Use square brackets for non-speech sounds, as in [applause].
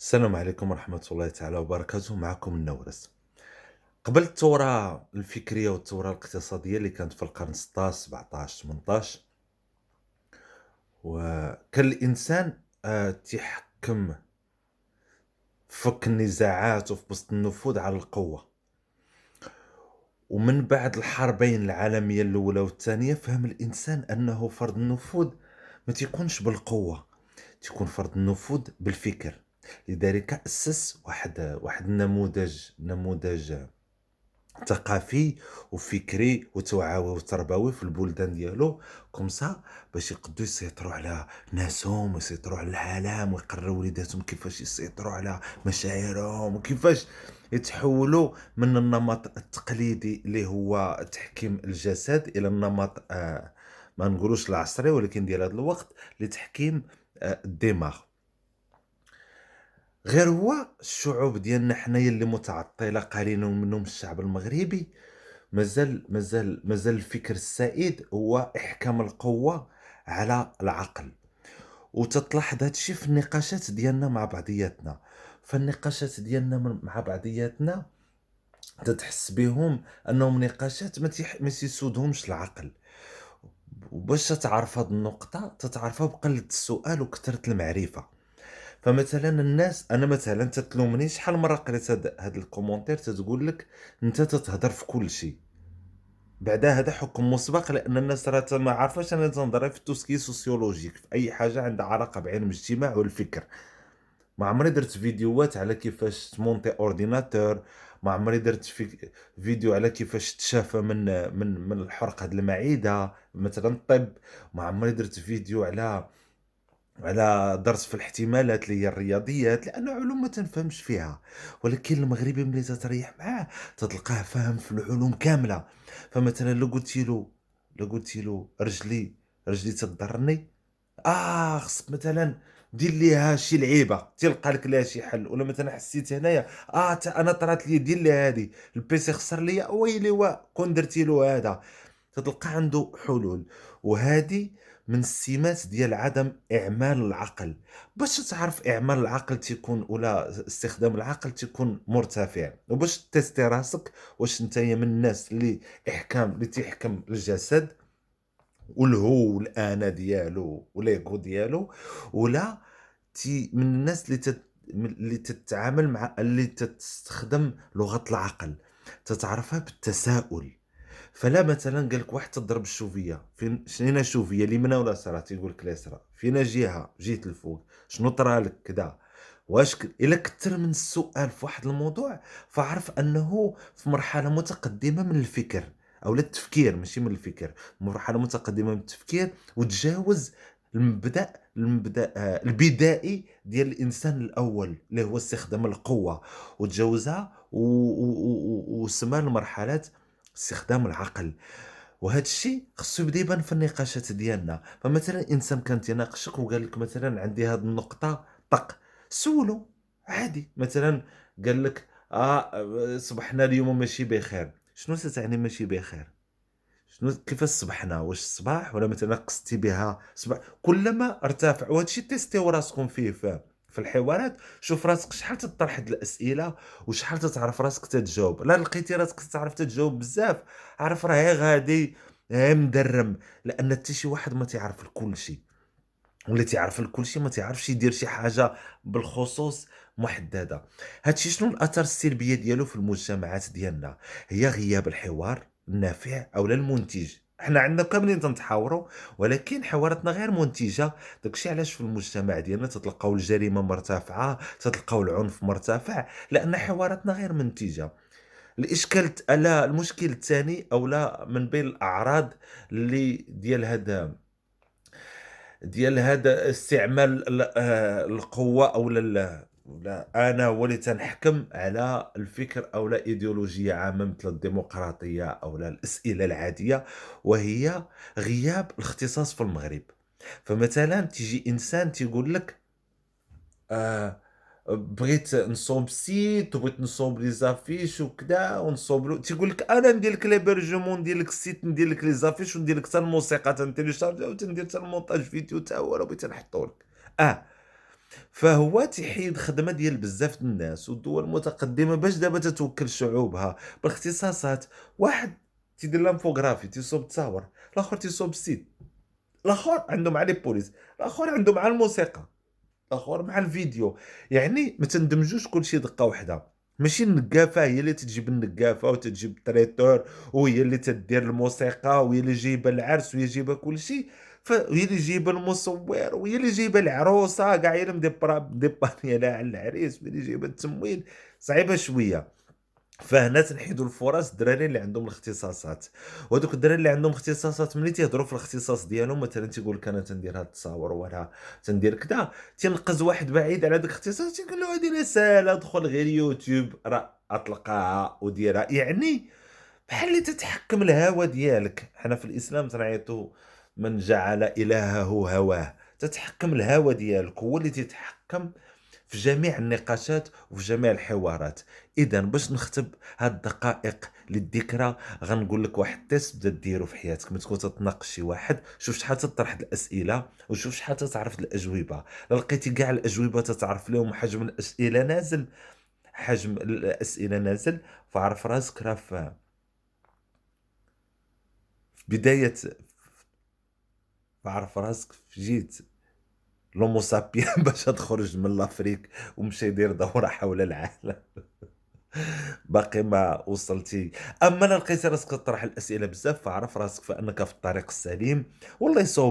السلام عليكم ورحمة الله تعالى وبركاته. معكم النورس. قبل الثورة الفكرية والثورة الاقتصادية اللي كانت في القرن 16 17 18 وكان الإنسان آه، تيحكم فك النزاعات وفي بسط النفوذ على القوة. ومن بعد الحربين العالمية الأولى والثانية فهم الإنسان أنه فرض النفوذ ما تيكونش بالقوة تيكون فرض النفوذ بالفكر. لذلك أسس واحد واحد النموذج نموذج ثقافي وفكري وتوعوي وتربوي في البلدان ديالو. كومسا باش يقدروا يسيطروا على ناسهم ويسيطروا على العالم ويقرروا وليداتهم كيفاش يسيطروا على مشاعرهم وكيفاش يتحولوا من النمط التقليدي اللي هو تحكيم الجسد إلى النمط آه ما نقولوش العصري ولكن ديال هذا الوقت لتحكيم آه الدماغ. غير هو الشعوب ديالنا حنايا اللي متعطلة قليلًا منهم الشعب المغربي. مازال مازال مازال الفكر السائد هو إحكام القوة على العقل، وتتلاحظ هاد الشي في النقاشات ديالنا مع بعضياتنا، فالنقاشات ديالنا مع بعضياتنا تتحس بهم أنهم نقاشات ما تيح ما تيسودهمش العقل، وباش تعرف هاد النقطة تتعرفها بقلة السؤال وكترة المعرفة. فمثلا الناس أنا مثلا تتلومني شحال مرة قريت هاد, هاد ال commentaire تتقول لك أنت تتهضر في كل شيء. بعدا هذا حكم مسبق لأن الناس راه ما عارفاش أنا تنهضر في ال tout ce qui sociologique في أي حاجة عندها علاقة بعلم الاجتماع والفكر. ما عمري درت فيديوهات على كيفاش تمونتي ordinateur ما عمري درت في فيديو على كيفاش تشافى من من من الحرقة المعدة مثلا الطب. ما عمري درت فيديو على على درس في الاحتمالات اللي هي الرياضيات لأنه علوم ما تنفهمش فيها. ولكن المغربي ملي تتريح معاه تتلقاه فاهم في العلوم كاملة. فمثلا لو قلت له لو قلت له رجلي رجلي تضرني؟ آه خصك مثلا دير ليها شي لعيبة تلقى لك لها شي حل. ولا مثلا حسيت هنايا آه تا أنا طرات لي دير لي هذه ال PC خسر ليا ويلي كون درتي له هذا. تتلقى عنده حلول. وهذه من السمات ديال عدم إعمال العقل، باش تعرف إعمال العقل تيكون ولا استخدام العقل تيكون مرتفع، وباش تيستي راسك واش نتايا من الناس اللي إحكام اللي تيحكم الجسد والهو والأنا ديالو والإيغو ديالو ولا تي من الناس اللي تت اللي تتعامل مع اللي تستخدم لغة العقل، تتعرفها بالتساؤل. فلا مثلا قال لك واحد تضرب الشوفية. فين شنينا الشوفية؟ اليمنى ولا اليسرى تيقول لك اليسرى فينا جهة؟ جيت الفوق. شنو طرا لك كذا؟ واش ك... إلا كثر من السؤال في واحد الموضوع فعرف أنه في مرحلة متقدمة من الفكر أو التفكير ماشي من الفكر. مرحلة متقدمة من التفكير وتجاوز المبدأ المبدأ آه، البدائي ديال الإنسان الأول اللي هو استخدام القوة. وتجاوزها وسمى المرحلات استخدام العقل. وهذا الشيء خصو يبدا يبان في النقاشات ديالنا. فمثلا إنسان كان تيناقشك وقال لك مثلا عندي هذه النقطة طق. سولو عادي. مثلا قال لك آه صبحنا اليوم ماشي بخير. شنو تعني ماشي بخير؟ شنو كيفاش صبحنا؟ واش الصباح ولا مثلا قصتي بها صباح؟ كلما ارتفع. وهذا الشيء تيستيو راسكم فيه فاهم في الحوارات شوف راسك شحال تطرح الأسئلة وشحال تتعرف راسك تتجاوب. لا لقيتي راسك تعرف تتجاوب بزاف. عرف راه غادي مدرم لأن حتى شي واحد ما تيعرف كل شيء ولا تيعرف كل شيء ما تيعرفش يدير شي حاجة بالخصوص محددة. هادشي شنو الاثار السلبية ديالو في المجتمعات ديالنا؟ هي غياب الحوار النافع أو المنتج؟ حنا عندنا كاملين تنتحاوروا ولكن حواراتنا غير منتجة. داكشي علاش في المجتمع ديالنا تتلقاو الجريمة مرتفعة تتلقاو العنف مرتفع لأن حواراتنا غير منتجة. الإشكال لا المشكل الثاني أو لا من بين الأعراض اللي ديال هذا ديال هذا استعمال آه، القوة أو ولا أنا هو اللي تنحكم على الفكر أو لا إيديولوجية عامة مثل الديمقراطية أو لا الأسئلة العادية وهي غياب الاختصاص في المغرب. فمثلا تيجي إنسان تيقول لك آه بغيت نصوب site وبغيت نصوب les affiches وكذا ونصوب له تيقول لك أنا ندير لك l'hébergement ندير لك ال site ندير لك les affiches وندير لك حتى الموسيقى تنتيليشارجي وتندير حتى المونتاج فيديو تا هو بغيت نحطو لك. آه فهو تيحيد خدمة ديال بزاف الناس والدول المتقدمة باش دابا تتوكّل شعوبها. باختصاصات، واحد تيدير l'infographie تيصوب تصاور، الآخر تيصوب ال site، الآخر عنده مع les polices، الآخر عنده مع الموسيقى، الآخر مع الفيديو، يعني ما تندمجوش كلشي دقة واحدة، ماشي النقافة هي اللي تتجيب النقافة وتتجيب ال traiteur وهي اللي تدير الموسيقى وهي اللي جايبة العرس وهي جايبة كلشي، فهي اللي جايبة المصوّر وهي اللي جايبة العروسة كاع مدبرة مدبّرة [laughs] لها على العريس وهي اللي جايبة التمويل، صعيبة شوية. فهنا تنحيدوا الفرص الدراري اللي عندهم الاختصاصات. وهذوك الدراري اللي عندهم اختصاصات ملي تيهضروا في الاختصاص ديالهم مثلا تيقول لك أنا تندير هاد التصاور ولا تندير كذا تينقز واحد بعيد على داك الاختصاص تيقول له هذه ساهله ادخل غير يوتيوب راه أطلقها وديرها. يعني بحال اللي تتحكم الهوى ديالك. حنا في الإسلام تنعيطوا من جعل إلهه هواه. تتحكم الهوى ديالك هو اللي تيتحكم في جميع النقاشات وفي جميع الحوارات. إذا باش نختم هاد الدقائق للذكرى غنقول لك واحد ال test بدا ديرو في حياتك. ملي تكون تتناقش شي واحد شوف شحال تطرح الأسئلة وشوف شحال تتعرف الأجوبة. لا لقيتي كاع الأجوبة تتعرف لهم حجم الأسئلة نازل حجم الأسئلة نازل فعرف راسك راه في بداية فعرف راسك جيت. الهومو سابيين [laughs] باش تخرج من لافريك ومشى يدير دورة حول العالم. [laughs] باقي ما وصلتي. أما الا لقيتي راسك تطرح الأسئلة بزاف فاعرف راسك فانك في الطريق السليم. والله يصوب